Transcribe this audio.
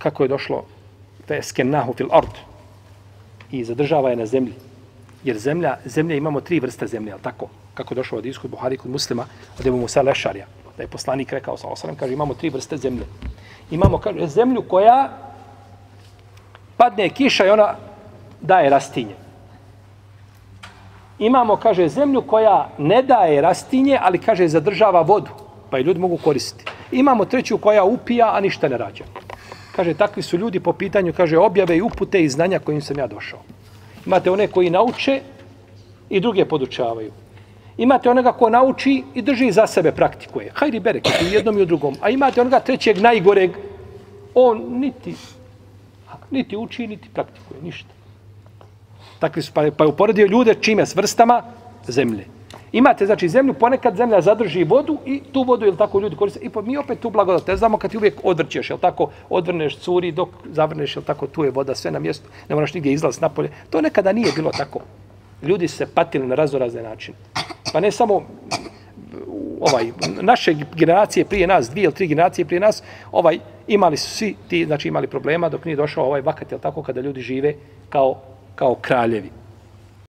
kako je došlo fe skenahu fil ard i zadržava je na zemlji. Jer zemlja, zemlja imamo tri vrste zemlje, al tako? Kako je došlo od Iskut Buhari kod muslima, od Ebu Musa Lešarja, da je poslanik rekao sa osram, kaže imamo tri vrste zemlje. Imamo kaže, zemlju koja padne kiša i ona daje rastinje. Imamo, kaže, zemlju koja ne daje rastinje, ali, kaže, zadržava vodu, pa i ljudi mogu koristiti. Imamo treću koja upija, a ništa ne rađa. Kaže, takvi su ljudi po pitanju, kaže, objave i upute i znanja kojim sam ja došao. Imate one koji nauče i druge podučavaju. Imate onoga ko nauči i drži za sebe praktikuje. Hajdi berek, i u jednom i u drugom. A imate onoga trećeg najgoreg, on niti, niti uči, niti praktikuje, ništa. Takvi su, pa, pa je uporedio ljude čime s vrstama zemlje. Imate, znači, zemlju, ponekad zemlja zadrži vodu i tu vodu, jel tako, ljudi koriste. I pa mi opet tu blagodat, ne znamo kad ti uvijek odvrćeš, jel tako, odvrneš curi dok zavrneš, jel tako, tu je voda, sve na mjestu, ne moraš nigdje izlaz napolje. To nekada nije bilo tako. Ljudi se patili na razorazne načine. Pa ne samo ovaj naše generacije prije nas, dvije ili tri generacije prije nas, ovaj imali su svi ti, znači imali problema dok nije došao ovaj vakat, jel tako, kada ljudi žive kao, kao kraljevi.